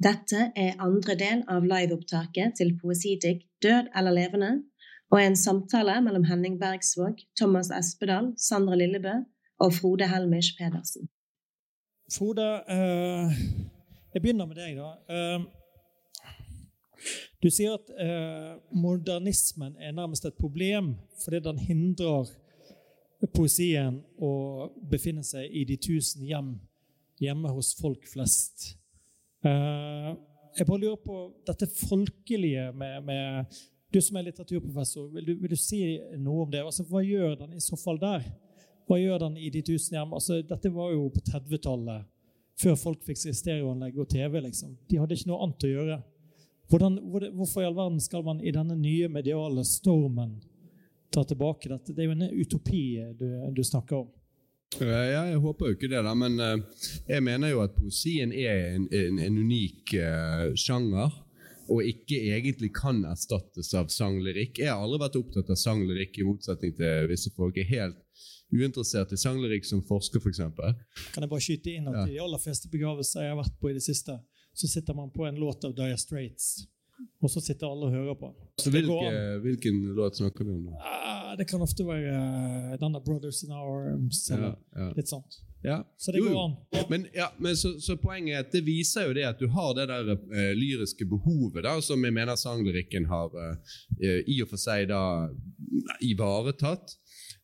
Dette er andre del av liveopptaket til poesidikt Død eller levende, og er en samtale mellom Henning Bergsvåg, Thomas Espedal, Sandra Lillebø og Frode Helmisch Pedersen. Frode, eh, jeg begynner med deg, da. Eh, du sier at eh, modernismen er nærmest et problem fordi den hindrer poesien å befinne seg i de tusen hjem hjemme hos folk flest. Uh, jeg bare lurer på dette folkelige med, med Du som er litteraturprofessor, vil du, vil du, si noe om det? Altså, hva gjør den i så fall der? Hva gjør den i De tusen hjem? Altså, dette var jo på 30-tallet, før folk fikk seg stereoanlegg og TV. liksom. De hadde ikke noe annet å gjøre. Hvordan, hvorfor i all verden skal man i denne nye mediale stormen ta tilbake dette? Det er jo en utopi du, du snakker om. Ja, jeg håper jo ikke det, da, men uh, jeg mener jo at poesien er en, en, en unik uh, sjanger. Og ikke egentlig kan erstattes av sanglyrikk. Jeg har aldri vært opptatt av sanglyrikk, i motsetning til visse folk. Jeg er helt uinteressert i sanglyrikk som forsker, f.eks. For kan jeg bare skyte inn at ja. de aller fleste begravelser jeg har vært på i det siste, så sitter man på en låt av Dire Straits. Og så sitter alle og hører på. Så hvilke, hvilken låt snakker vi om? nå? Uh, det kan ofte være uh, denne 'Brothers in Our Arms'. Ja, ja. Litt sånt. Ja. Så det jo, går an. Men, ja, men så, så, poenget er at det viser jo det at du har det der uh, lyriske behovet da, som jeg mener sanglyrikken har i og for seg da ivaretatt.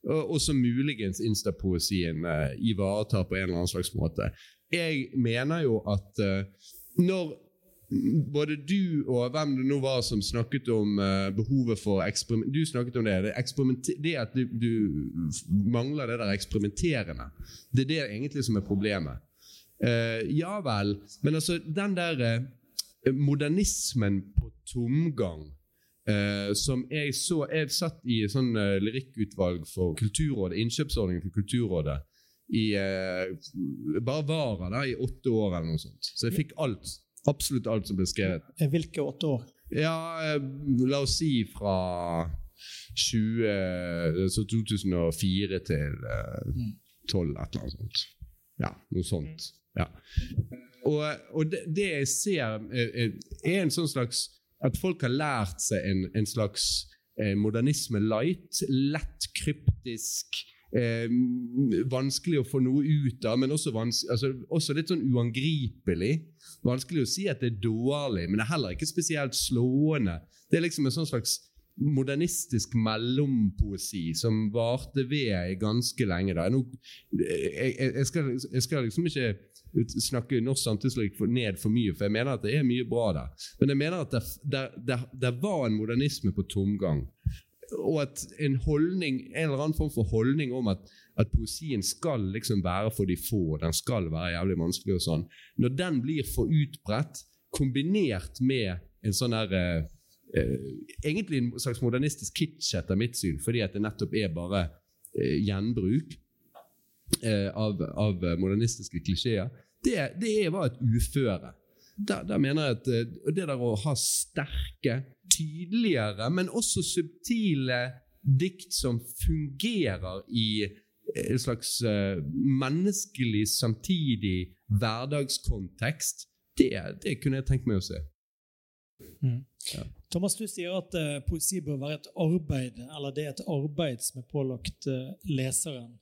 Og, og som muligens instapoesien ivaretar på en eller annen slags måte. Jeg mener jo at når både du og hvem det nå var som snakket om uh, behovet for eksperiment Du snakket om det. Det, det at du, du, mangler det der eksperimenterende. Det er det egentlig som er problemet. Uh, ja vel, men altså den der uh, modernismen på tomgang som jeg så Jeg satt i sånn lyrikkutvalg for Kulturrådet, innkjøpsordningen for Kulturrådet i bare Vara da, i åtte år eller noe sånt. Så jeg fikk alt Absolutt alt som ble skrevet. Hvilke åtte år? Ja, eh, la oss si fra 20, 2004 til 12, et eller annet sånt. Ja, noe sånt. Ja. Og, og det, det, jeg ser, er, en sånn slags At folk har lært seg en, en slags eh, modernisme light. Lett kryptisk. Eh, vanskelig å få noe ut av, men også, altså, også litt sånn uangripelig. Vanskelig å si at det er dårlig, men det er heller ikke spesielt slående. Det er liksom en sånn slags modernistisk mellompoesi som varte ved ganske lenge. Da. Jeg, jeg, skal, jeg, skal, liksom ikke snakke norsk samtidslyrik ned for mye, for jeg mener at det er mye bra der. Men jeg mener at det, det, det, det var en modernisme på tomgang. Og at en holdning, en eller annen form for holdning om at at poesien skal liksom være for de få, den skal være jævlig vanskelig og sånn. Når den blir for utbredt, kombinert med en sånn der eh, eh, Egentlig en slags modernistisk kitsch, etter mitt syn, fordi at det nettopp er bare eh, gjenbruk eh, av, av, modernistiske klisjeer, det, det var et uføre. Der, der, mener jeg at eh, det der å ha sterke, tydeligere, men også subtile dikt som fungerer i en slags uh, menneskelig, samtidig hverdagskontekst, det, det, kunne jeg tenkt meg å se. Mm. Ja. Thomas, du sier at uh, poesi bør være et arbeid, eller det er et arbeid som er pålagt uh, leseren.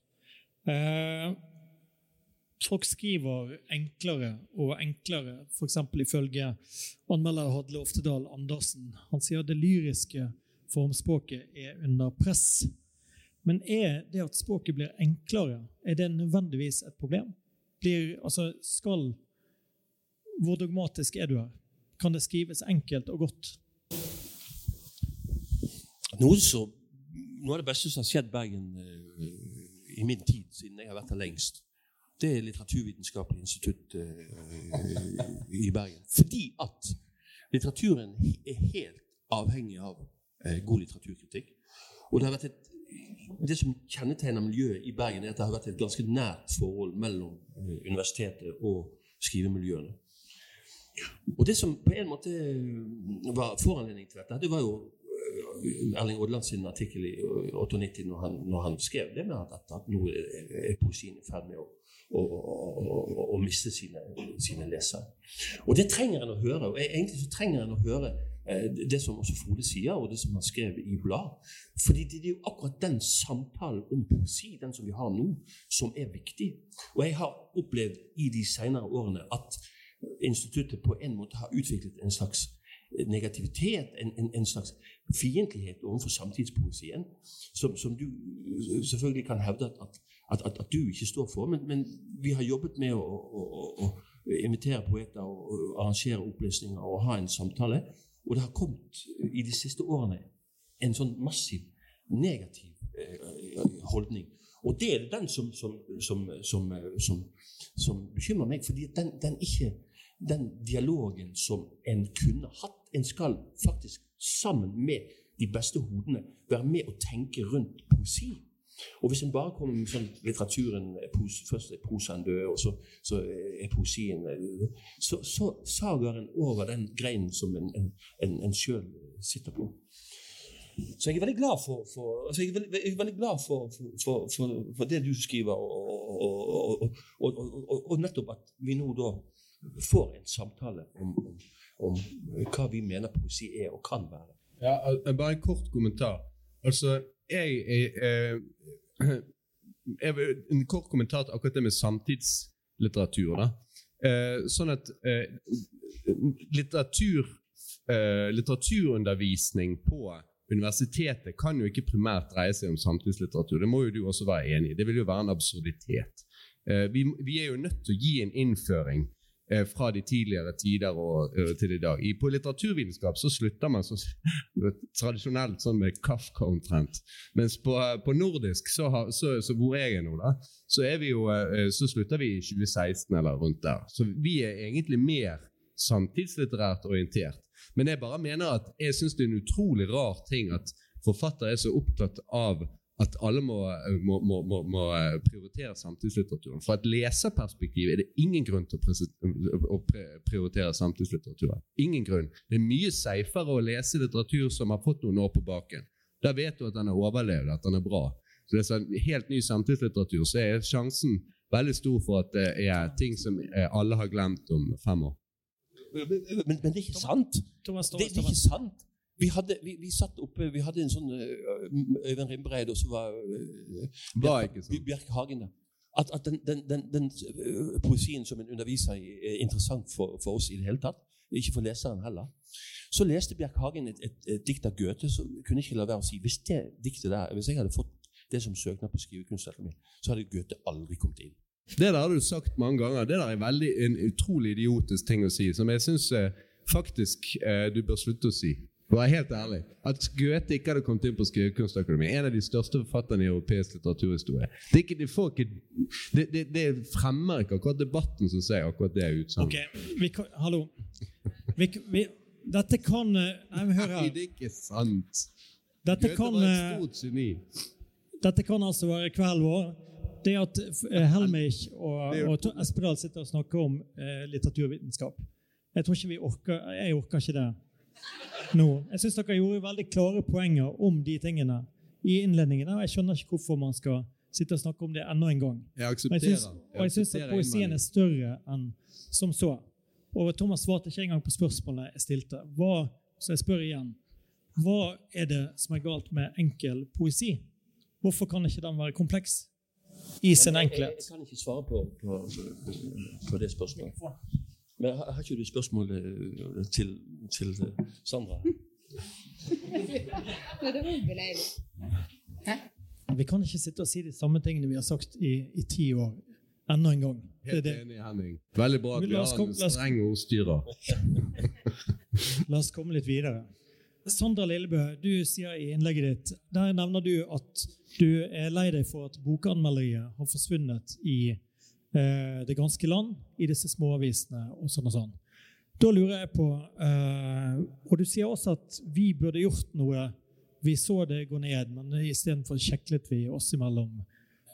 Folk skriver enklere og enklere, f.eks. ifølge anmelder Hadle Oftedal Andersen. Han sier at det lyriske formspråket er under press. Men er det at språket blir enklere, er det nødvendigvis et problem? Blir, altså, skal, hvor dogmatisk er du her? Kan det skrives enkelt og godt? Noe, så, noe av det beste som har skjedd Bergen uh, i min tid, siden jeg har vært her lengst, det er Litteraturvitenskapelig institutt uh, i Bergen. Fordi at litteraturen er helt avhengig av uh, god litteraturkritikk. Og det har vært et det som kjennetegner miljøet i Bergen, er at det har vært et ganske nært forhold mellom eh, universitetet og skrivemiljøene. Og det som på en måte eh, var foranledning til dette, det var jo eh, Erling Odland sin artikkel i 98 når han, når han skrev det med at, at nå er poesien i ferd med å, å, miste sine, sine lesere. Og det trenger en å høre. og Egentlig så trenger en å høre eh, det som også Frode sier, og det som han skrev i Blad. Fordi det er jo akkurat den samtalen om poesi, den som vi har nå, som er viktig. Og jeg har opplevd i de senere årene at instituttet på en måte har utviklet en slags negativitet, en, en, en slags fiendtlighet overfor samtidspoesien, som, som, du selvfølgelig kan hevde at, at, at, at, du ikke står for. Men, men vi har jobbet med å, å, å, å invitere poeter og arrangere opplesninger og ha en samtale. Og det har kommet i de siste årene en sånn massiv negativ eh, holdning. Og det er den som, som, som, som bekymrer meg, fordi den, den, den dialogen som en kunne hatt En skal faktisk sammen med de beste hodene være med å tenke rundt poesi. Og hvis en bare kommer med sånn litteraturen Først er prosaen død, og så, så, er poesien Så, så sager en over den greinen som en, en, en, en sjøl sitter på. Så jeg er veldig glad for, for, altså jeg er veldig, jeg er veldig glad for, for, for, det du skriver, og, og, og, og, nettopp at vi nå da får en samtale om, om, om hva vi mener poesi er og kan være. Ja, Bare en kort kommentar. Altså, jeg, jeg, jeg, En kort kommentar til akkurat det med samtidslitteratur. da. Eh, sånn at eh, litteratur, eh, litteraturundervisning på universitetet kan jo ikke primært dreie seg om samtidslitteratur. Det må jo du også være enig i. Det vil jo være en absurditet. Eh, vi, vi, er jo nødt til å gi en innføring Eh, fra de tidligere tider og, uh, til i dag. På litteraturvitenskap så slutter man så, tradisjonelt sånn med Kafka omtrent. Mens på, på nordisk, så, har, så, så, hvor jeg er nå, da, så, er vi jo, så slutter vi i 2016 eller rundt der. Så vi er egentlig mer samtidslitterært orientert. Men jeg bare mener at jeg syns det er en utrolig rar ting at forfattere er så opptatt av at alle må, må, må, må, prioritere samtidslitteraturen. Fra et leserperspektiv er det ingen grunn til å, prioritere samtidslitteraturen. Ingen grunn. Det er mye seifere å lese litteratur som har fått noen år på baken. Da vet du at den har overlevd, at den er bra. Så det er sånn helt ny samtidslitteratur, så er sjansen veldig stor for at det er ting som alle har glemt om fem år. Men, men det er ikke sant. Det, det er ikke sant. Vi hadde, vi, vi satt oppe, vi hadde en sånn uh, Øyvind Rimbreid, og så var uh, Bjerke Hagen der. At, at den, den, den, den uh, poesien som en underviser i, er interessant for, for, oss i det hele tatt. Ikke for leseren heller. Så leste Bjerke Hagen et, et, et, dikt av Goethe, så kunne jeg ikke la være å si hvis det diktet der, hvis jeg hadde fått det som søknad på Skrivekunstakademiet, så hadde Goethe aldri kommet inn. Det der har du sagt mange ganger. Det der er veldig, en utrolig idiotisk ting å si, som jeg syns faktisk du bør slutte å si. Være helt ærlig, At Goethe ikke hadde kommet inn på Skrivekunstakademiet, en av de største forfatterne i europeisk litteraturhistorie Det, ikke, det, ikke, det, det, det fremmer ikke akkurat debatten som sier akkurat det utsagnet. Okay. Kan, hallo. Vi, vi, dette kan eh, Nei, men hør her. Det er ikke sant. Dette Goethe kan, var et eh, stort geni. Dette kan altså være kvelden vår. Det at eh, Helmich og, og Espedal sitter og snakker om eh, litteraturvitenskap Jeg tror ikke vi orker, jeg orker ikke det nå. Jeg syns dere gjorde veldig klare poenger om de tingene i innledningene. og Jeg skjønner ikke hvorfor man skal sitte og snakke om det enda en gang. Jeg aksepterer. Og jeg syns at poesien er større enn som så. Og Thomas svarte ikke engang på spørsmålet jeg stilte. Hva, så jeg spør igjen. Hva er det som er galt med enkel poesi? Hvorfor kan ikke den være kompleks i sin enkelhet? Jeg, jeg, jeg kan ikke svare på, på, på det spørsmålet. Men har, har ikke du spørsmål eh, til, til eh, Sandra? Vi kan ikke sitte og si de samme tingene vi har sagt i, i ti år. Enda en gang. Helt enig, Henning. Veldig bra at vi har en streng ordstyrer. La oss komme litt videre. Sandra Lillebø, du sier i innlegget ditt der nevner du at du er lei deg for at bokanmelderiet har forsvunnet i det ganske land i disse småavisene og sånn og sånn. Da lurer jeg på eh, Og du sier også at vi burde gjort noe. Vi så det gå ned, men istedenfor sjeklet vi oss imellom.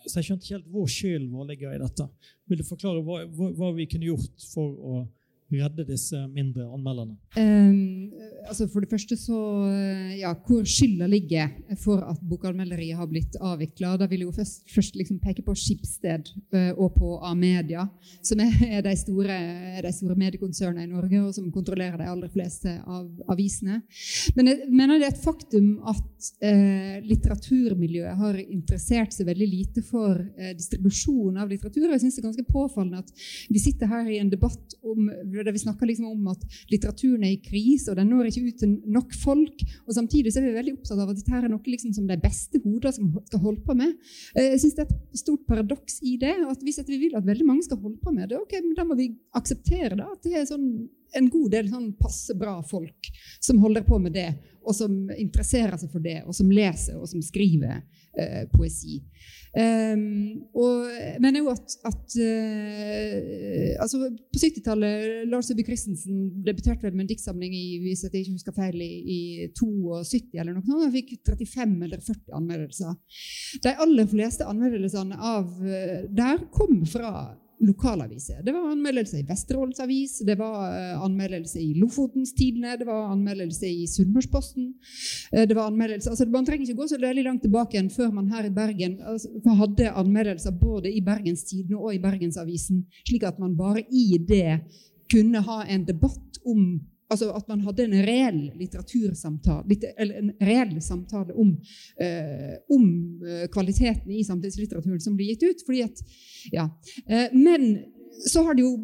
Så jeg skjønte ikke helt hvor skylden vår ligger i dette. Vil du forklare hva, hva, vi kunne gjort for å redde disse mindre anmelderne? Um, altså For det første så eh, Ja, hvor skylda ligger for at bokanmelderiet har blitt avvikla. Da vil jeg jo først, først liksom peke på Skipsted uh, og på Amedia, som er, de store, store mediekonsernene i Norge, og som kontrollerer de aller fleste av avisene. Men jeg mener det er et faktum at eh, litteraturmiljøet har interessert seg veldig lite for eh, distribusjon av litteratur. Jeg synes det er ganske påfallende at vi sitter her i en debatt om, der vi snakker liksom om at litteraturen er i krise, og den når ikke ut til nok folk. Og samtidig så er vi veldig opptatt av at dette er noe liksom som de beste hoder skal holde på med. Eh, jeg synes det er et stort paradoks i det. at Hvis vi vil at veldig mange skal holde på med det, ok, men da må vi akseptere da, at det er sånn en god del sånn passe bra folk som holder på med det, og som interesserer seg for det, og som leser og som skriver eh, poesi. Um, og mener jo at, at uh, altså På 70-tallet Lars Øby Christensen debuterte vel med en diktsamling i hvis jeg ikke husker feil, i, i 72 eller noe sånt. Han fikk 35 eller 40 anmeldelser. De aller fleste anmeldelsene av uh, der kom fra lokalaviser. Det var anmeldelse i Vesterålens Avis, det var uh, anmeldelse i Lofotens Tidende, det var anmeldelse i Sunnmørsposten. Uh, det var anmeldelse, altså Man trenger ikke gå så veldig langt tilbake igjen før man her i Bergen altså, hadde anmeldelser både i Bergens Tidende og i Bergensavisen, slik at man bare i det kunne ha en debatt om Altså at man hadde en reell litteratursamtale, eller en reell samtale om, eh, om eh, kvaliteten i samtidslitteraturen som blir gitt ut. Fordi at, ja. Eh, men så har det jo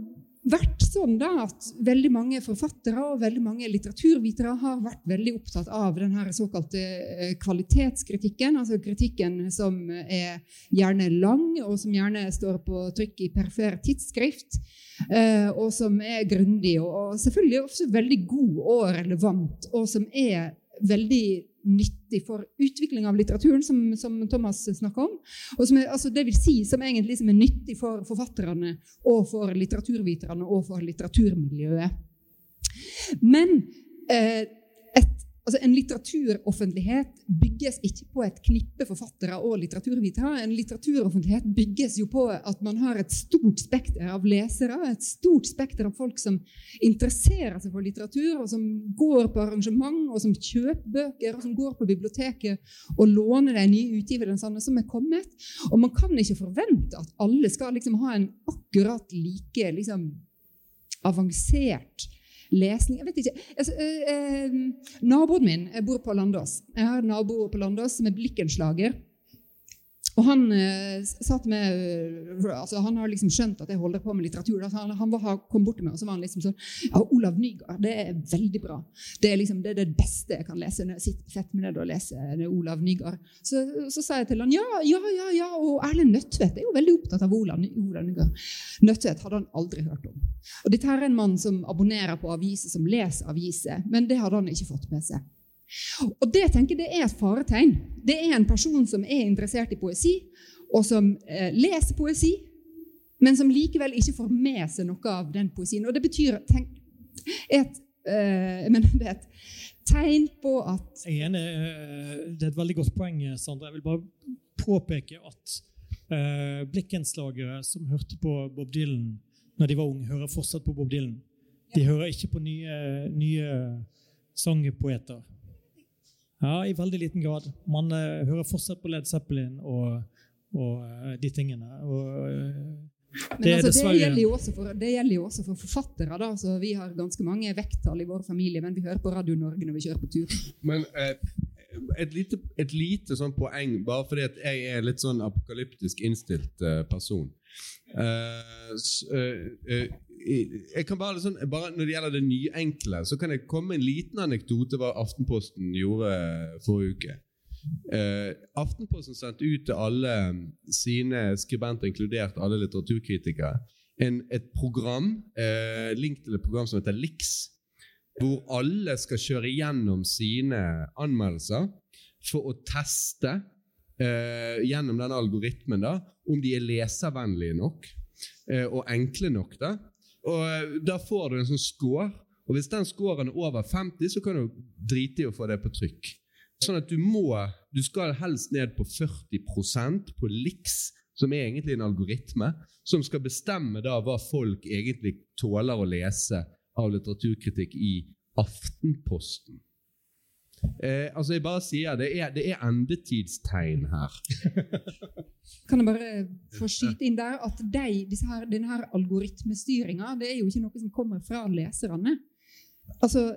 vært sånn da at veldig mange forfattere og veldig mange litteraturvitere har vært veldig opptatt av den såkalte eh, kvalitetskritikken. Altså kritikken som er gjerne lang, og som gjerne står på trykk i perifer tidsskrift. Eh, og som er grundig, og selvfølgelig også veldig god og relevant, og som er veldig nyttig for utvikling av litteraturen, som, som Thomas snakker om. Som er, altså det vil si som egentlig som er nyttig for forfatterne og for litteraturviterne og for litteraturmiljøet. Men eh, Altså, En litteraturoffentlighet bygges ikke på et knippe forfattere og litteraturvitere. En litteraturoffentlighet bygges jo på at man har et stort spekter av lesere, et stort spekter av folk som interesserer seg for litteratur, og som går på arrangement, og som kjøper bøker, og som går på biblioteket og låner de nye utgivelsene som er kommet. Og man kan ikke forvente at alle skal liksom ha en akkurat like liksom, avansert lesning Jeg vet ikke. Altså, eh, eh, naboen min bor på Landås. Jeg har en nabo på Landås som er blikkenslager. Og han eh, satt med eh, altså Han har liksom skjønt at jeg holder på med litteratur. Altså han, han var, kom bort til meg og så var han liksom sånn Ja, Olav Nygaard, det er veldig bra. Det er liksom det, er det beste jeg kan lese når jeg sitter fett med ned og leser Olav Nygaard. Så, så, sa jeg til han ja, ja, ja, ja, og Erlend Nødtvedt er jo veldig opptatt av Olav, Olav Nygaard. Nødtvedt hadde han aldri hørt om. Og Dette er en mann som abonnerer på aviser, som leser aviser, men det hadde han ikke fått med seg. Og Det tenker jeg er et faretegn. Det er en person som er interessert i poesi, og som eh, leser poesi, men som likevel ikke får med seg noe av den poesien. Og det betyr tenk, et, eh, men det er et tegn på at Jeg er enig. Eh, det er et veldig godt poeng, Sandra. Jeg vil bare påpeke at eh, blikkenslagere som hørte på Bob Dylan når de var unge, hører fortsatt på Bob Dylan. De hører ikke på nye, nye sangpoeter. Ja, i veldig liten grad. Man uh, hører fortsatt på Led Zeppelin og, og uh, de tingene. Og, uh, det, altså, det, gjelder for, det, gjelder jo også for, forfattere. Da. Så vi har ganske mange vekttall i vår familie, men vi hører på Radio Norge når vi kjører på tur. Men et lite, et lite sånn poeng, bare fordi at jeg er litt sånn apokalyptisk innstilt person. Så, jeg kan bare, sånn, bare Når det gjelder det nyenkle, så kan jeg komme med en liten anekdote hva Aftenposten gjorde forrige uke. Uh, Aftenposten sendte ut til alle sine skribenter, inkludert alle litteraturkritikere, en, et program, uh, link til et program som heter Lix, hvor alle skal kjøre gjennom sine anmeldelser for å teste uh, gjennom den algoritmen da, om de er leservennlige nok og enkle nok. da, og eh, Da får du en sånn score. Og Hvis den scoren er over 50, så kan du drite i å få det på trykk. Sånn at du må Du skal helst ned på 40% på LIX, som er egentlig en algoritme, som skal bestemme da hva folk egentlig tåler å lese av litteraturkritikk i Aftenposten. Eh, altså Jeg bare sier det er, det er endetidstegn her. Kan jeg bare få skyte inn der at de, disse her, denne her algoritmestyringa det er jo ikke noe som kommer fra leserne. Altså,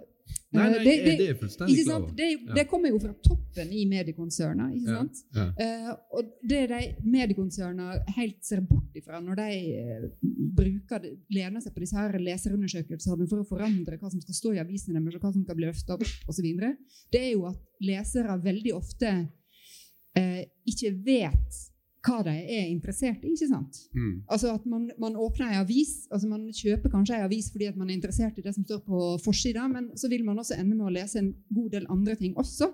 Nei, eh, nei, det, det, det, det er fullstendig klar over. Det, det kommer jo fra toppen i mediekonsernet. ikke sant? ja. Eh, og det de mediekonsernene helt ser bort ifra når de eh, bruker lener seg på disse her leserundersøkelsene for å forandre hva som skal stå i avisene deres, og hva som skal bli løfta opp, osv., det er jo at lesere veldig ofte uh, ikke vet hva de er interessert i. ikke sant? Mm. Altså at man, man åpner en avis, altså man kjøper kanskje en avis fordi at man er interessert i det som står på forsida, men så vil man også ende med å lese en god del andre ting også.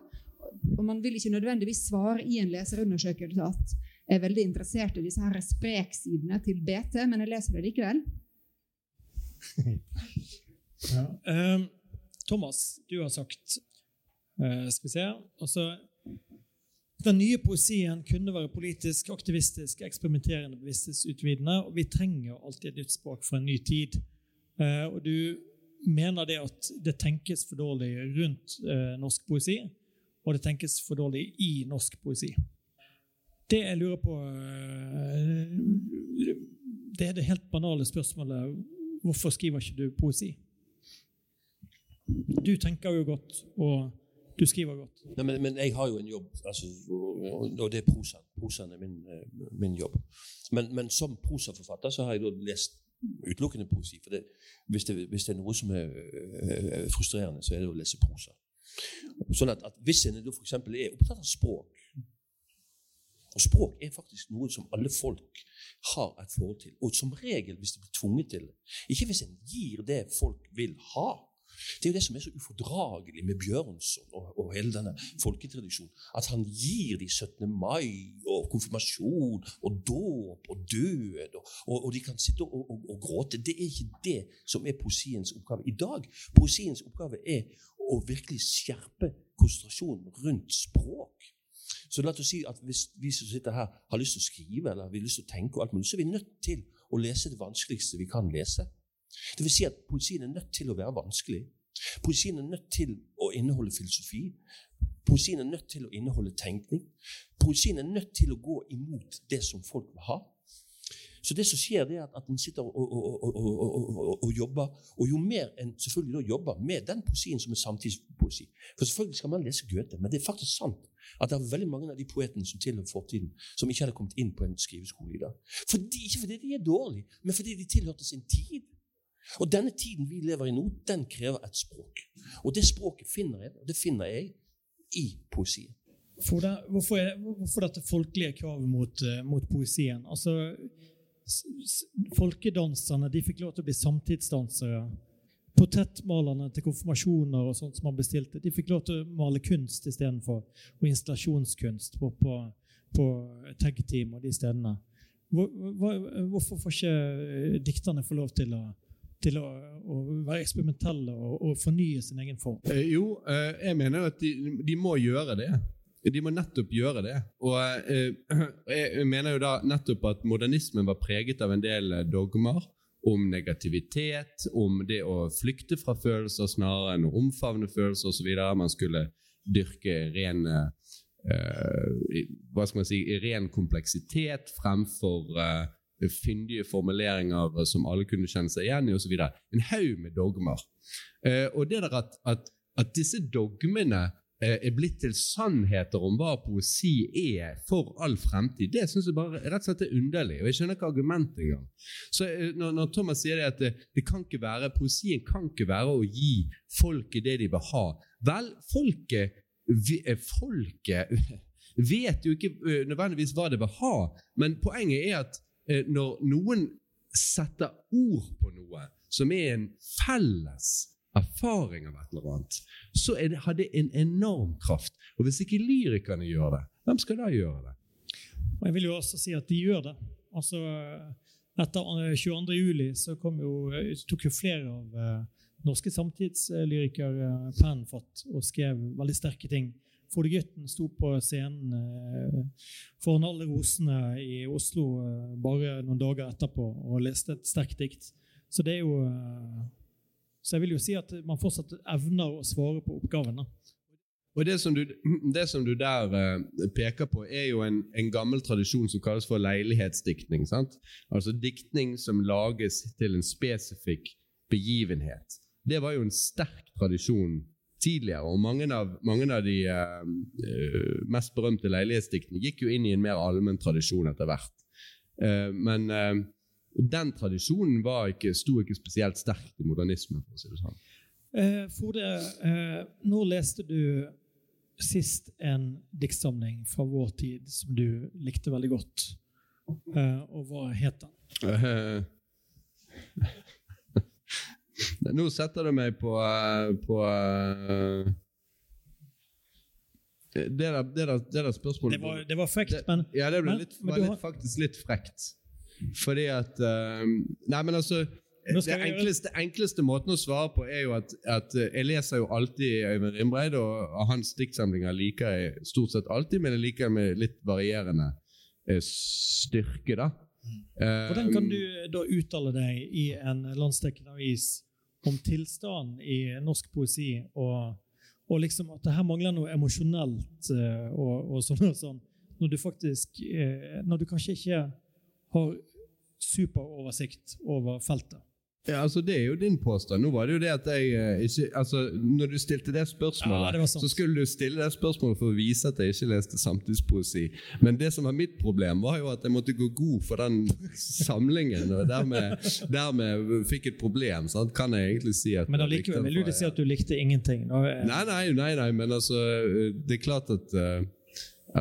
Og man vil ikke nødvendigvis svare i en leserundersøkelse at jeg er veldig interessert i disse her spreksidene til BT, men jeg leser det likevel. Ja. um, Thomas, du har sagt uh, Skal vi se altså, Den nye poesien kunne være politisk, aktivistisk, eksperimenterende, bevissthetsutvidende. Og vi trenger alltid et nytt språk for en ny tid. Uh, og du mener det at det tenkes for dårlig rundt uh, norsk poesi, og det tenkes for dårlig i norsk poesi. Det jeg lurer på eh, Det er det helt banale spørsmålet hvorfor skriver ikke du poesi? Du tenker jo godt, og du skriver godt. Nei, men, men jeg har jo en jobb, altså, og, det er prosaen. Prosaen er min, eh, min jobb. Men, men som prosaforfatter så har jeg da lest utelukkende poesi. For det, hvis, det, hvis det er noe som er øh, frustrerende, så er det å lese prosa. Sånn at, at Hvis en f.eks. er opptatt av språk Og språk er faktisk noe som alle folk har et forhold til. Og som regel hvis de blir tvunget til det. Ikke hvis en gir det folk vil ha. Det er jo det som er så ufordragelig med Bjørnson og, og hele denne folketradisjonen. At han gir de 17. mai og konfirmasjon og dåp og død, og, og, og de kan sitte og, og gråte. Det er ikke det som er poesiens oppgave i dag. Poesiens oppgave er å virkelig skjerpe konsentrasjonen rundt språk. Så la oss si at hvis vi som sitter her har lyst til å skrive eller vi har lyst til å tenke, og alt mulig, så er vi nødt til å lese det vanskeligste vi kan lese. Det vil si at Poesien er nødt til å være vanskelig. Poesien er nødt til å inneholde filosofi. Poesien er nødt til å inneholde tenkning. Poesien er nødt til å gå imot det som folk vil ha. Så det som skjer, det er at, at en sitter og, og, og, og, jobber, og jo mer en selvfølgelig da jobber med den poesien som er samtidspoesi For selvfølgelig skal man lese Goethe, men det er faktisk sant at det er veldig mange av de poetene som tilhører fortiden, som ikke hadde kommet inn på en skriveskole i dag. Fordi, ikke fordi de er dårlige, men fordi de tilhørte sin tid. Og denne tiden vi lever i nå, den krever et språk. Og det språket finner jeg, og det finner jeg i poesien. For det, hvorfor, er, hvorfor dette folkelige kravet mot, eh, mot poesien? Altså, Folkedanserne de fikk lov til å bli samtidsdansere. Portrettmalerne til konfirmasjoner og sånt som man bestilte, de fikk lov til å male kunst istedenfor. Og installasjonskunst på, på, på Tag-team og de stedene. Hvor, hvor, hvorfor får ikke dikterne få lov til å, til å, å være eksperimentelle og, og fornye sin egen form? Eh, jo, eh, jeg mener at de, de må gjøre det. De må nettopp gjøre det. Og eh, jeg mener jo da nettopp at modernismen var preget av en del eh, dogmer om negativitet, om det å flykte fra følelser snarere enn å omfavne følelser osv. Man skulle dyrke ren eh, hva skal man si, ren kompleksitet fremfor fyndige formuleringer som alle kunne kjenne seg igjen i osv. En haug med dogmer. Og det der at, at, at disse dogmene er blitt til sannheter om hva poesi er for all fremtid, det syns jeg bare rett og slett er underlig. Og jeg skjønner ikke argumentet engang. Så eh, når, når Thomas sier det at det, det kan ikke være, poesien kan ikke være å gi folket det de vil ha Vel, folket, eh, folket vet jo ikke eh, nødvendigvis hva det vil ha, men poenget er at eh, når noen setter ord på noe som er en felles erfaring av et eller annet, så det, har det en enorm kraft. Og hvis ikke lyrikerne gjør det, hvem skal da gjøre det? Jeg vil jo også si at de gjør det. Altså, etter eh, 22. juli så kom jo, eh, tok jo flere av eh, norske samtidslyrikere eh, pennen fatt og skrev veldig sterke ting. Frode Gytten sto på scenen eh, foran alle rosene i Oslo eh, bare noen dager etterpå og leste et sterkt dikt. Så det er jo Så jeg vil jo si at man fortsatt evner å svare på oppgaven. Og det som du, det som du der uh, peker på, er jo en, en gammel tradisjon som kalles for leilighetsdiktning. sant? Altså diktning som lages til en spesifikk begivenhet. Det var jo en sterk tradisjon tidligere, og mange av, mange av de uh, mest berømte leilighetsdiktene gikk jo inn i en mer allmenn tradisjon etter hvert. Uh, men eh, den tradisjonen var ikke, sto ikke spesielt sterkt i modernismen. for å si det sånn. Eh, Frode, eh, nå leste du sist en diktsamling fra vår tid som du likte veldig godt? Eh, og hva het den? Eh, Nå setter du meg på, eh, på uh, det, der, det, der, det der spørsmålet Det var, det var frekt, men Ja, det ble Men- litt, var men litt, har- faktisk litt frekt. Fordi at eh, Nei, men altså det enkleste, enkleste måten å svare på er jo at, at eh, jeg leser jo alltid Øyvind Rimbreid, og, hans diktsamlinger liker jeg stort sett alltid, men jeg liker med litt varierende eh, styrke, da. Hvordan kan du da uttale deg i en landsdekkende avis om tilstanden i norsk poesi, og, og liksom at det her mangler noe emosjonelt eh, og, og sånn og sånn, når du faktisk Når du kanskje ikke har superoversikt over feltet? Ja, altså Det er jo din påstand. Nå var det jo det at jeg eh, ikke altså Når du stilte det spørsmålet, Ja, det så skulle du stille det spørsmålet for å vise at jeg ikke leste samtidspoesi. Men det som var mitt problem, var jo at jeg måtte gå god for den samlingen, og dermed, dermed fikk et problem. Sant? Kan jeg egentlig si at Men jeg allikevel vil du si at du likte ingenting? Da, eh, Nei, nei, nei, nei, men altså Det er klart at, eh,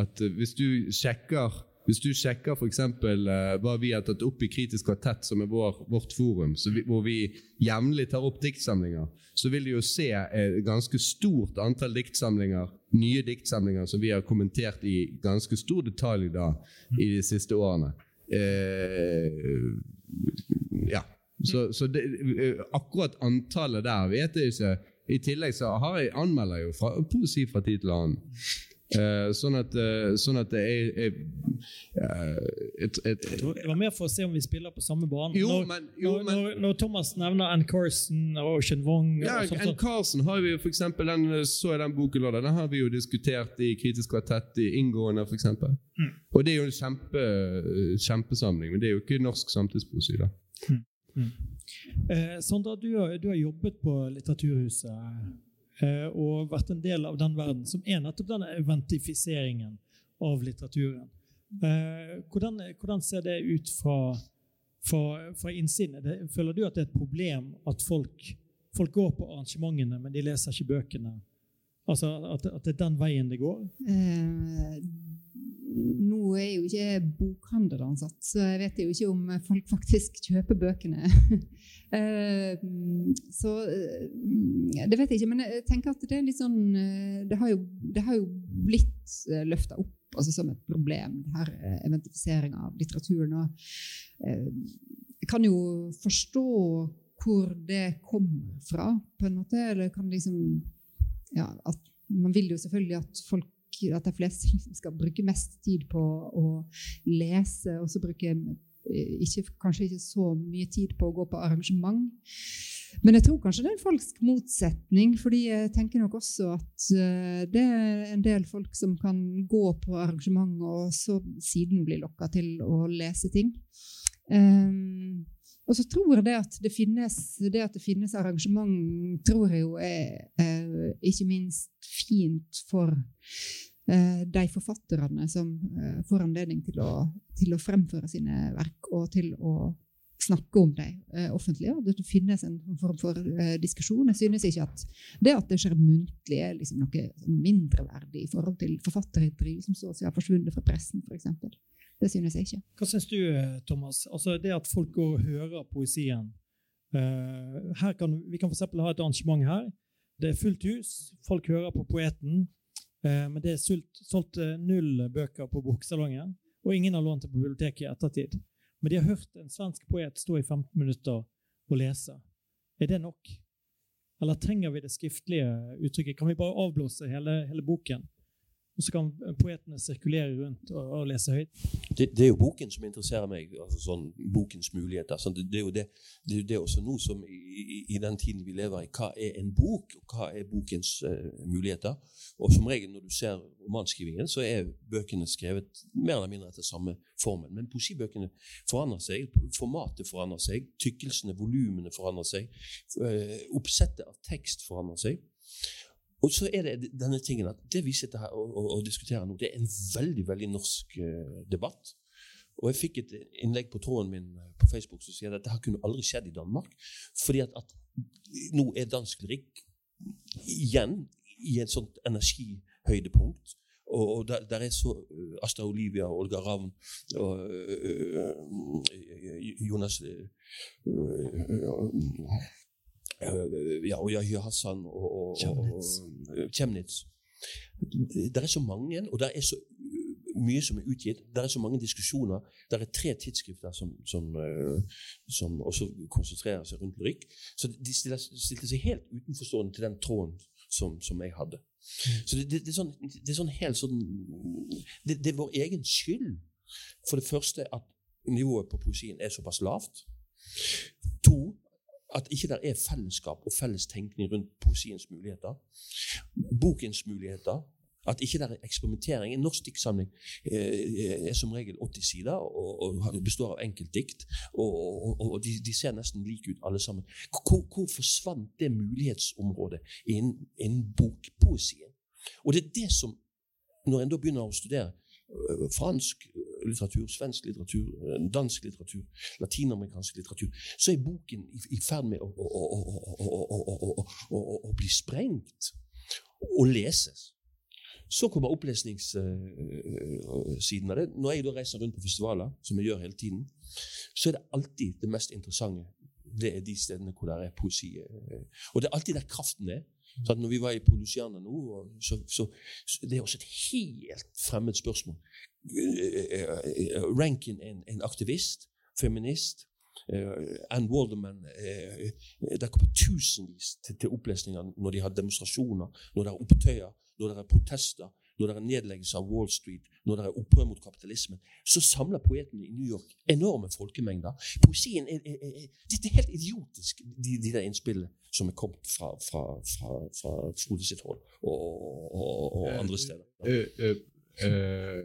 at eh, hvis du sjekker hvis du sjekker eksempel, eh, hva vi har tatt opp i Kritisk kvartett, som er vår, vårt forum, vi, hvor vi jevnlig tar opp diktsamlinger, så vil du jo se et ganske stort antall diktsamlinger, nye diktsamlinger som vi har kommentert i ganske stor detalj da, i de siste årene. Eh, ja. Så, så det, eh, akkurat antallet der vet jeg ikke. I tillegg så har jeg anmelder jeg jo fra, poesi fra tid til annen. Eh, sånn at, uh, sånn at det er, er eh, et, et, Jeg Det var mer for å se om vi spiller på samme bane. Jo, når, men, jo, når, men når, Thomas nevner Ann Carson og Ocean Wong ja, og sånt, Ann Carson har vi jo for eksempel, den, så den boken. Den har vi jo diskutert i Kritisk kvartett i inngående, eksempel. Mm. Og det er jo en kjempe, kjempesamling, men det er jo ikke norsk samtidspoesi, da. Eh, Sondra, du du har jobbet på Litteraturhuset og vært en del av den verden som er nettopp denne eventifiseringen av litteraturen. Eh, hvordan, hvordan ser det ut fra, fra, fra innsiden? Er føler du at det er et problem at folk, folk går på arrangementene, men de leser ikke bøkene? Altså at, at det er den veien det går? Nå er jo ikke bokhandel ansatt, så jeg vet jo ikke om folk faktisk kjøper bøkene. eh, så eh, det vet jeg ikke, men jeg tenker at det er litt sånn eh, Det har jo, det har jo blitt løfta opp altså som et problem, her eventifiseringa av litteraturen. Og, jeg kan jo forstå hvor det kommer fra, på en måte. Eller kan liksom ja, at Man vil jo selvfølgelig at folk at de fleste liksom skal bruke mest tid på å lese, og så bruke eh, ikke, kanskje ikke så mye tid på å gå på arrangement. Men jeg tror kanskje det er en falsk motsetning, fordi jeg tenker nok også at eh, det er en del folk som kan gå på arrangement og så siden bli lokka til å lese ting. Um, og så tror jeg det at det finnes, det at det finnes arrangement, tror jeg jo er er ikke minst fint for eh, de forfatterne som eh, får anledning til å, til å fremføre sine verk og til å snakke om dem eh, offentlig. og det finnes en form for eh, diskusjon. Jeg synes ikke at det at det skjer muntlig, er liksom noe mindreverdig i forhold til forfatterhitteri som så å si har forsvunnet fra pressen, f.eks. Det synes jeg ikke. Hva syns du, Thomas? Altså det at folk går og hører poesien. uh, kan, vi kan f.eks. ha et arrangement her. Det er fullt hus. Folk hører på poeten. Uh, men det er solgt, solgt eh, null bøker på boksalongen, og ingen har lånt det på biblioteket i ettertid. Men de har hørt en svensk poet stå i 15 minutter og lese. Er det nok? Eller trenger vi det skriftlige uttrykket? Kan vi bare avblåse hele, hele boken? Og så kan poetene sirkulere rundt og, og lese høyt. Det, det, er jo boken som interesserer meg. altså sånn Bokens muligheter. Sånn, det, det, er jo det, det, er også nå som i, i, den tiden vi lever i. Hva er en bok, og hva er bokens uh, muligheter? Og som regel når du ser romanskrivingen, så er bøkene skrevet mer eller mindre etter samme formen. Men poesibøkene forandrer seg. Formatet forandrer seg. Tykkelsene, volumene forandrer seg. Uh, oppsettet av tekst forandrer seg. Og så er det denne tingen at det vi sitter her og, og, og diskuterer nå, det er en veldig veldig norsk uh, debatt. Og jeg fikk et innlegg på tråden min eh, på Facebook som sier at dette kunne aldri skjedd i Danmark. Fordi at, at nå er dansk lyrikk igjen i et sånt energihøydepunkt. Og, og der, der, er så uh, Asta Olivia, Olga Ravn og uh, Jonas ja, og Yahya Hassan og, og, Chemnitz. Det er så mange, og det er så mye som er utgitt. Det er så mange diskusjoner. Det er tre tidsskrifter som, som, eh, som også konsentrerer seg rundt lyrikk. Så de stilte seg helt utenforstående til den tråden som, som jeg hadde. Så det, det, det, er sånn, det, er sånn, helt sånn det, er vår egen skyld. For det første at nivået på poesien er såpass lavt. To, at ikke det er fellesskap og felles tenkning rundt poesiens muligheter. Bokens muligheter. At ikke det er eksperimentering. En norsk diktsamling eh, er som regel 80 sider og, og består av enkeltdikt. Og, og, og de, de, ser nesten like ut, alle sammen. Hvor, hvor forsvant det mulighetsområdet innen, innen bokpoesien? Og det er det som, når en da begynner å studere øh, fransk litteratur, svensk litteratur, eh, dansk litteratur, latinamerikansk litteratur, så er boken i, ferd med å, å, å, bli sprengt og leses. Så kommer opplesningssiden av det. Når jeg da reiser rundt på festivaler, som jeg gjør hele tiden, så er det alltid det mest interessante. Det er de stedene hvor det er poesi. Og det er alltid der kraften er. Så når vi var i Polusiana nå, så, så, så det er også et helt fremmed spørsmål. Rankin er en, en aktivist, feminist. Uh, Ann Walderman uh, Det kommer tusenvis til, til opplesninger når de har demonstrasjoner, når det er opptøyer, når det er protester, når det er nedleggelse av Wall Street, når det er opprør mot kapitalismen. Så samler poetene i New York enorme folkemengder. Poesien er, er, er, det er helt idiotisk, de, de der innspillene som er kommet fra, fra, fra, fra Frode sitt hold og, og, og, andre steder. Uh, uh,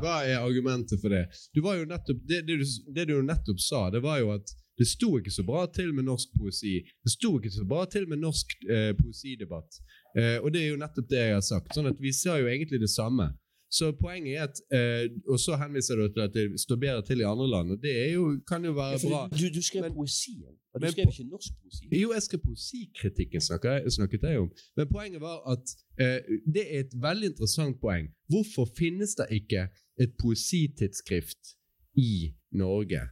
hva er argumentet for det? Nettopp, det, det, du, det, du, nettopp sa, det var jo at det sto ikke så bra til med norsk poesi. Det sto ikke så bra til med norsk eh, poesidebatt. Eh, og det er jo nettopp det jeg har sagt. sånn at vi ser jo egentlig det samme. Så poenget er at eh, Og så henviser du til at det står bedre til i andre land, og det jo, kan jo være ja, bra. Du, du skrev men, poesien. Du men, skrev ikke norsk poesi. Jo, jeg skrev poesikritikken, snakket, snakket jeg om. Men poenget var at eh, det er et veldig interessant poeng. Hvorfor finnes det ikke et poesitidsskrift i Norge?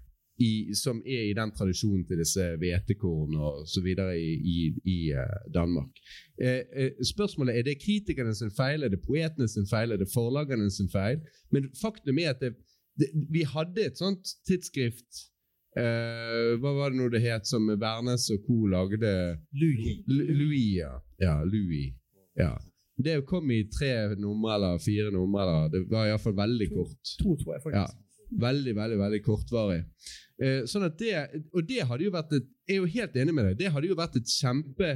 I, som er i den tradisjonen til disse hvetekorn videre i, i, i uh, Danmark. Eh, eh, spørsmålet er det kritikerne sin feil, er det poetene sin feil, er det forlagene sin feil? Men faktum er at det, det, vi hadde et sånt tidsskrift eh, Hva var det nå det het, som Værnes og co. lagde? Louis. Louis, ja. ja Louis. Ja. Det kom i tre numre eller fire numre. Det var iallfall veldig kort. To, to tror jeg faktisk. Ja. Veldig, veldig veldig kortvarig. Eh, sånn at det, og det hadde jo vært et, Jeg er jo helt enig med deg. Det hadde jo vært et kjempe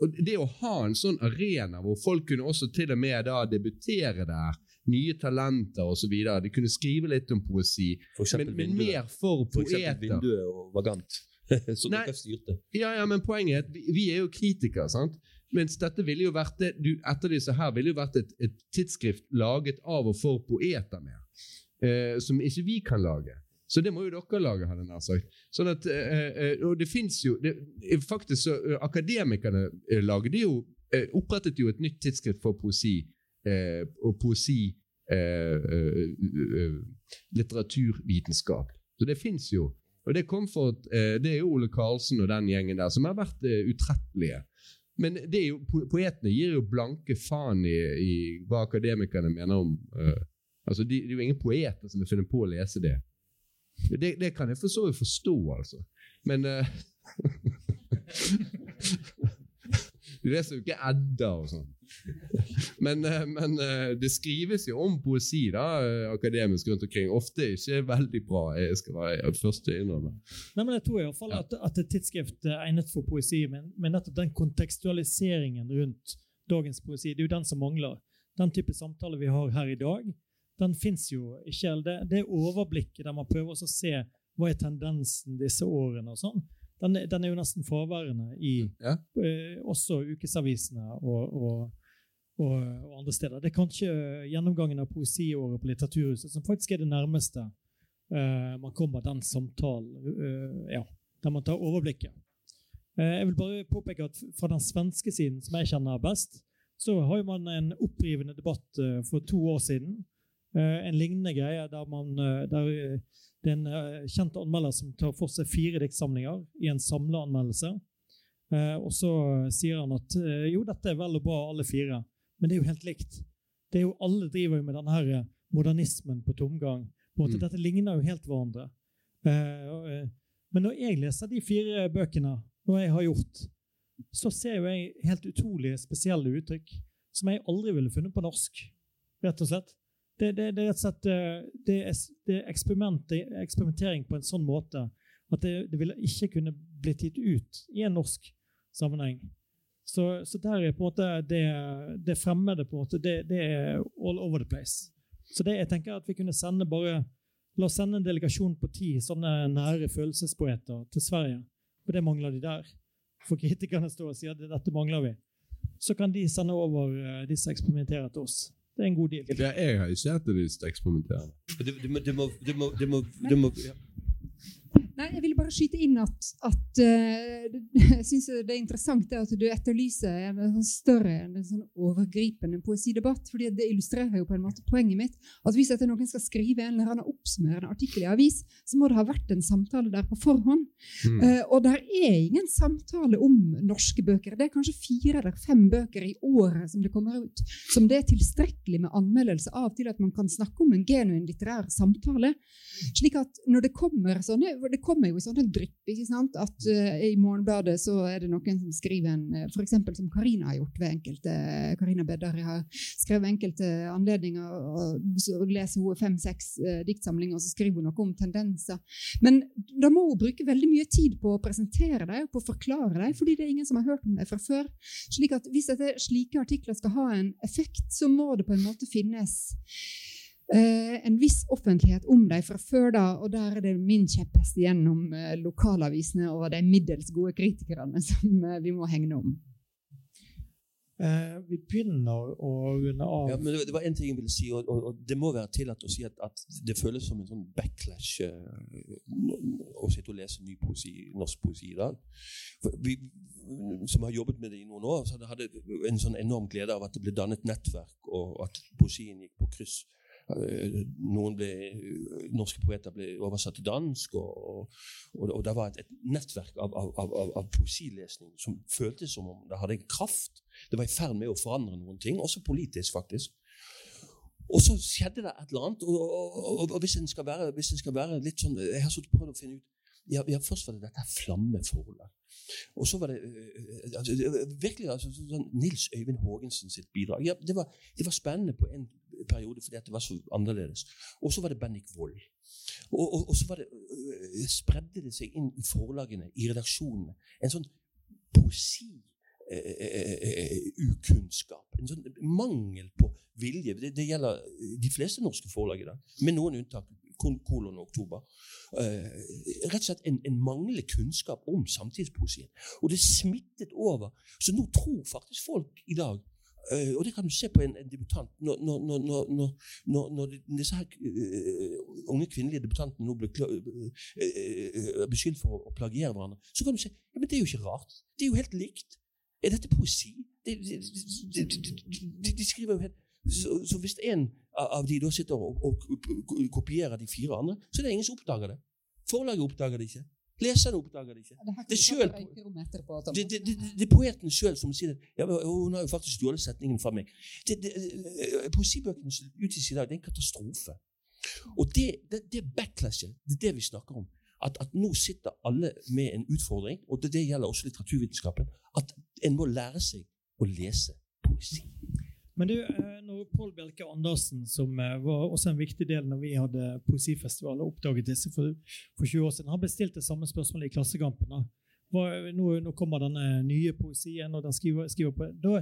og Det å ha en sånn arena hvor folk kunne også til og med da debutere der, nye talenter osv. De kunne skrive litt om poesi, men, men mer for, poeter. For eksempel Vinduet og Vagant. som Nei, styrte. Ja, ja, men poenget er at vi, vi er jo kritikere. sant? Mens dette ville jo vært det, du, etter disse her ville jo vært et, et tidsskrift laget av og for poeter mer eh, som ikke vi kan lage. Så det må jo dere lage, hadde jeg nær sagt. Sånn at, eh, eh og det fins jo det, Faktisk så Akademikerne lagde jo opprettet jo et nytt tidsskritt for poesi og poesi litteraturvitenskap. Så det fins jo. Og det kom for Det er jo Ole Karlsen og den gjengen der som har vært utrettelige. Men jo, poetene gir jo blanke faen i, i hva akademikerne mener om uh, Altså, de, det er jo ingen poeter som vil finne på å lese det. Det, det kan jeg for så vidt forstå, altså. Men uh, Du leser jo ikke Edda og sånn. men, uh, men uh, det skrives jo om poesi da, eh, akademisk rundt omkring. Ofte ikke veldig bra. Jeg skal være først til innrømme. Nei, men Jeg tror i hvert fall at, at et tidsskrift er egnet for poesi, men, men nettopp den kontekstualiseringen rundt dagens poesi, det er jo den som mangler. Den type samtale vi har her i dag, den fins jo ikke. Det, det overblikket der man prøver å se hva er tendensen disse årene og sånn, den, den er jo nesten fraværende i Ja. eh, også ukesavisene og, og, og, og andre steder. Det er kanskje gjennomgangen av poesiåret på Litteraturhuset som faktisk er det nærmeste eh, man kommer den samtalen, eh, ja, der man tar overblikket. Eh, jeg vil bare påpeke at fra den svenske siden, som jeg kjenner best, så har man en opprivende debatt eh, for to år siden. Eh, en lignende greie der, man, eh, der eh, det er en kjent anmelder som tar for seg fire diktsamlinger i en samleanmeldelse. anmeldelse og så sier han at jo, dette er vel og bra, alle fire, men det er jo helt likt. Det er jo, alle driver jo med denne modernismen på tomgang. På Mm. Dette ligner jo helt hverandre. Men når jeg leser de fire bøkene, noe jeg har gjort, så ser jo jeg helt utrolig spesielle uttrykk som jeg aldri ville funnet på norsk. rett og slett. Det, det, det er rett og slett eh, det det er er eksperimentering på en sånn måte at det, det ville ikke kunne blitt gitt ut i en norsk sammenheng. Så, så der er på en måte det, det fremmede på en måte, det, det er all over the place. Så det jeg tenker at vi kunne sende bare La oss sende en delegasjon på ti sånne nære følelsespoeter til Sverige. For det mangler de der. For kritikerne står og sier at dette mangler vi. Så kan de sende over disse de som eksperimenterer til oss. Det er en god deal. Jeg har ikke etterlyst eksperimenterende. Det, du, må- du må, du må, du må, du må ja. Nei, jeg ville bare skyte inn at, at uh, jeg syns det er interessant det at du etterlyser en sånn større, en sånn overgripende poesidebatt. fordi det illustrerer jo på en måte poenget mitt. At hvis etter noen skal skrive en eller annen oppsummerende artikkel i avis, så må det ha vært en samtale der på forhånd. Mm. Uh, og der er ingen samtale om norske bøker. Det er kanskje fire eller fem bøker i året som det kommer ut, som det er tilstrekkelig med anmeldelse av til at man kan snakke om en genuin litterær samtale. Slik at når det kommer sånne Det kommer jo i sånne drypp. ikke sant? At uh, I Morgenbladet så er det noen som skriver en uh, F.eks. som Karina har gjort ved enkelte Karina Bedari har skrevet enkelte anledninger. og Så leser hun fem-seks uh, diktsamlinger, og så skriver hun noe om tendenser. Men da må hun bruke veldig mye tid på å presentere dem og på å forklare dem, fordi det er ingen som har hørt om dem fra før. Slik at Hvis dette, slike artikler skal ha en effekt, så må det på en måte finnes eh, en viss offentlighet om dem fra før da, og der er det min kjepphest gjennom eh, lokalavisene og de middels gode kritikerne som eh, vi må hegne om. Eh, vi begynner å runde av. Ja, men det, det var en ting jeg ville si, og, og, og det må være tillatt å si at, at det føles som en sånn backlash eh, å sitte og lese ny poesi, norsk poesi i dag. For vi som har jobbet med det i noen år, så hadde en sånn enorm glede av at det ble dannet nettverk, og at poesien gikk på kryss. Eh, Noen ble, norske poeter ble oversatt til dansk, og, og, og det var et, et nettverk av, av, av, av- poesilesning som føltes som om det hadde kraft. Det var i ferd med å forandre noen ting, også politisk, faktisk. Og så skjedde det et eller annet. Og, og, hvis en være- hvis en skal være litt sånn Jeg har sittet prøvd å finne ut ja, ja, Først var det dette flammeforholdet. Og så var det øh, altså, virkelig altså, sånn Nils Øyvind Haagensen sitt bidrag. Ja, det, var, det var spennende på en periode fordi det var så annerledes. Og så var det Bendik Wold. Og, og, og så det, øh, spredde det seg inn i forlagene, i redaksjonene, en sånn poesi eh, ukunnskap. En sånn mangel på vilje. Det, det gjelder de fleste norske forlag i dag, med noen unntak. Kol- Kolon og Oktober. Eh, rett og slett en, en manglende kunnskap om samtidspoesien. Og det smittet over. Så nå tror faktisk folk i dag eh, og det kan du se på en, en debutant når, når, når, når, disse her eh, unge kvinnelige debutantene nå blir beskyldt for å, plagiere hverandre, så kan du se ja, men det er jo ikke rart. Det er jo helt likt. Er dette poesi? De, de, de, de, skriver jo helt så, så hvis en av de da sitter og, og kopierer de fire andre, så er det ingen som oppdager det. Forlaget oppdager det ikke. Leserne oppdager det ikke. Det er selv- Det, det, det, er poeten sjøl som sier det. Ja, hun har jo faktisk stjålet setningen fra meg. Det, det, eh, poesibøkene som utgis i dag, det er en katastrofe. Og det, det, det backlashet, det er det vi snakker om. At, at nå sitter alle med en utfordring, og det, det gjelder også litteraturvitenskapen, at en må lære seg å lese poesi. Men du, eh, når Pål Bjelke Andersen, som eh, var også en viktig del når vi hadde poesifestival og oppdaget disse for, for 20 år siden, han bestilte samme spørsmålet i Klassekampen. Hva, nå, nå kommer denne nye poesien, og den skriver, skriver på da,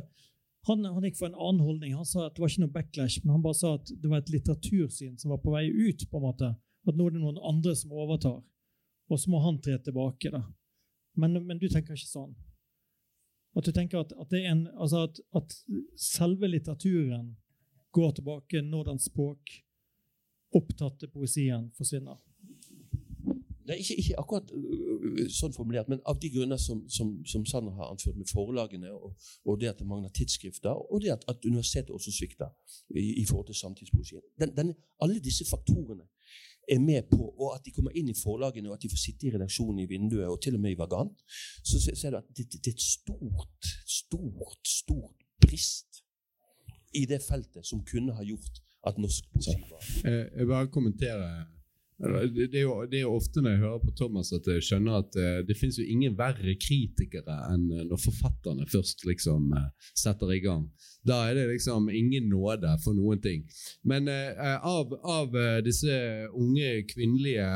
han, han gikk for en annen holdning. Han sa at det var ikke noe backlash, men han bare sa at det var et litteratursyn som var på vei ut. på en måte. At nå er det noen andre som overtar, og så må han tre tilbake. da. Men, men du tenker ikke sånn? At du tenker at, at, en, altså at, at selve litteraturen går tilbake når den språkopptatte poesien forsvinner? Er ikke, ikke akkurat øh, sånn formulert, men av de grunner som, som, som Sander har anført med forlagene, og, og det at det mangler tidsskrifter, og det at, at universitetet også svikter i, i forhold til samtidspoesien. Alle disse faktorene er med på, og at de kommer inn i forlagene, og at de får sitte i redaksjonen i vinduet, og til og med i Vagant, så ser du at det, det, det er et stort, stort, stort brist i det feltet som kunne ha gjort at norsk poesi var Eh, Jeg bare kommenterer det er, jo, det er jo ofte når jeg hører på Thomas at jeg skjønner at det, det finnes jo ingen verre kritikere enn eh, når forfatterne først liksom eh, setter i gang. Da er det liksom ingen nåde for noen ting. Men eh, av, av eh, disse unge kvinnelige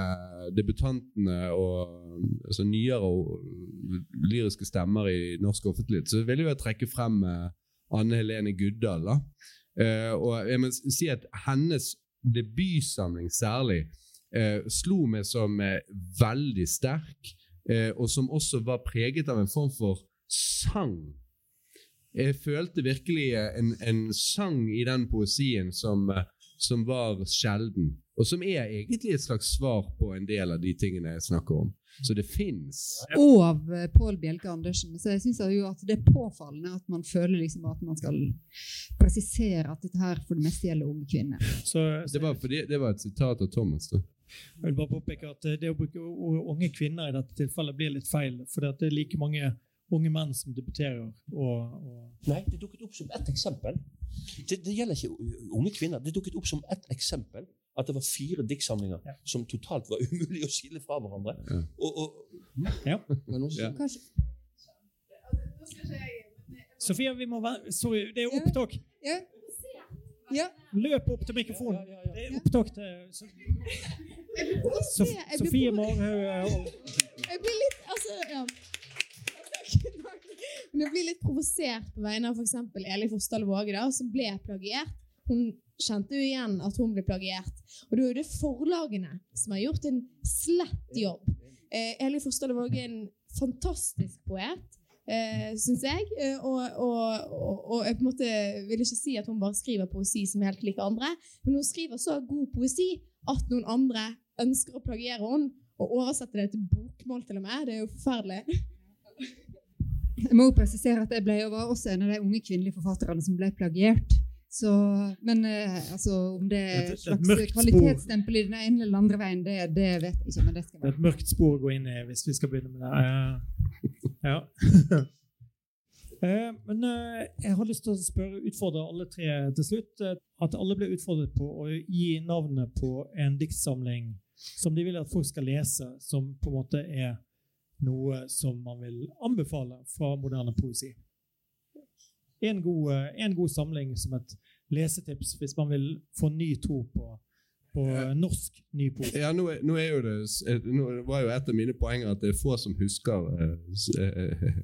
debutantene og altså nyere og lyriske stemmer i norsk offentlighet, så vil jeg trekke frem eh, Anne Helene Guddal. Eh, og jeg må si at hennes debutsamling særlig eh, slo meg som eh, veldig sterk, eh, og som også var preget av en form for sang. Jeg følte virkelig eh, en, en sang i den poesien som, eh, som var sjelden, og som er egentlig et slags svar på en del av de tingene jeg snakker om. Så det fins. Og av eh, Pål Bjelke Andersen. Så jeg syns at det er påfallende at man føler liksom at man skal presisere at dette her for det meste gjelder unge kvinner. Så, så Det var, fordi, det var et sitat av Thomas. da. Jeg vil bare påpeke at eh, det å bruke unge kvinner i dette tilfellet blir litt feil. For det er like mange unge menn som debuterer. Og, og Nei, det dukket opp som ett eksempel. Det, det gjelder ikke unge kvinner. Det dukket opp som ett eksempel at det var fire diktsamlinger Ja. som totalt var umulig å skille fra hverandre. Ja. Og, og, Ja. Men også, Ja. Kanskje Sofia, vi må være Sorry, det er opptak. Ja. ja. Løp opp til mikrofonen. Ja, ja, ja. Det er opptak til Sofie Marhaug Jeg blir litt altså, ja. Men jeg blir litt provosert på vegne av f.eks. Eli Forsdal Våge, da, som ble plagiert. Hun kjente jo igjen at hun ble plagiert. Og det er det forlagene som har gjort en slett jobb. Eh, Eli Forsdal Våge er en fantastisk poet, eh, syns jeg. Eh, og, og, og, og jeg på en måte vil ikke si at hun bare skriver poesi som helt lik andre, men hun skriver så god poesi at noen andre ønsker å plagiere henne, og oversette det til bokmål til og med. Det er jo forferdelig. Jeg må jo presisere at jeg ble, var også en av de unge kvinnelige forfatterne som ble plagiert. Så, men eh, altså, om det er et- slags kvalitetsstempel i den ene eller andre veien, det, det vet jeg ikke. men det skal Det er et mørkt spor å gå inn i hvis vi skal begynne med det. Ja. Eh, Men eh, jeg har lyst til å spørre, utfordre alle tre til slutt. eh, At alle blir utfordret på å gi navnet på en diktsamling som de vil at folk skal lese, som på en måte er noe som man vil anbefale fra moderne poesi. En god, eh, en god samling som et lesetips hvis man vil få ny tro på, på norsk ny poesi. Ja, nå, er- nå, er jo det, eh, nå var jo et av mine poenger at det er få som husker eh, eh,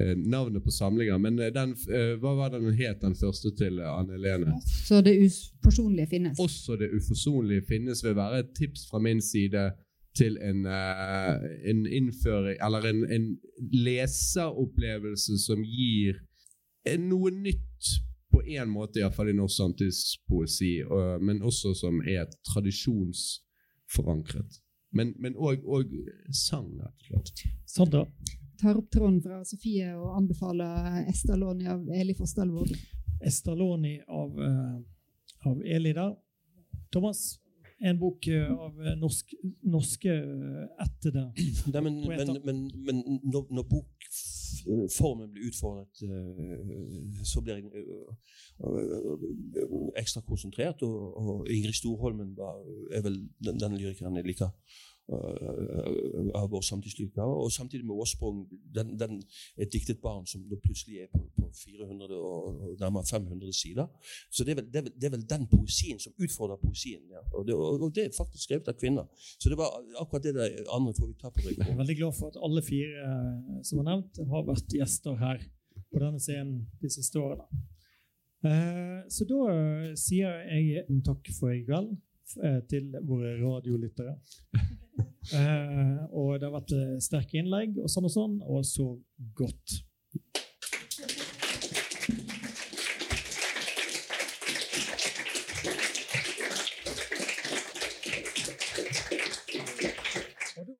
eh, navnet på samlinga. Men den, eh, hva var den het, den første til Anne Helene? Så det uforsonlige finnes. Også det uforsonlige finnes vil være et tips fra min side til en, eh, en innføring Eller en, en leseropplevelse som gir noe nytt på én måte, iallfall i norsk samtidspoesi, og- men også som er tradisjonsforankret. Men, og sang, rett og slett. Sandra? tar opp tråden fra Sofie og anbefaler Estaloni av Eli Forsdal Våge. Estaloni av, eh, av Eli der. Thomas, en bok eh, av norsk, norske etter ættede Nei, men, men, men, men når, når bokformen blir utfordret, eh, så blir jeg eh, eh, ekstra konsentrert. Og, Ingrid Storholmen er vel den, den lyrikeren jeg liker av vår samtidslykker. Og samtidig med Åsprung, den, den, et diktet barn som nå plutselig er på, på 400 og, nærmere 500 sider. Så det er, vel, det, er vel, det er vel den poesien som utfordrer poesien. Ja. Og, det, og, og det er faktisk skrevet av kvinner. Så det var akkurat det der andre får vi ta på Jeg er ryggen. veldig glad for at alle fire som har nevnt, har vært gjester her på denne scenen de siste årene. Eh, Så da sier jeg takk for i kveld eh, til våre radiolyttere. Eh, Og det har vært eh, sterke innlegg og sånn og sånn, og så godt.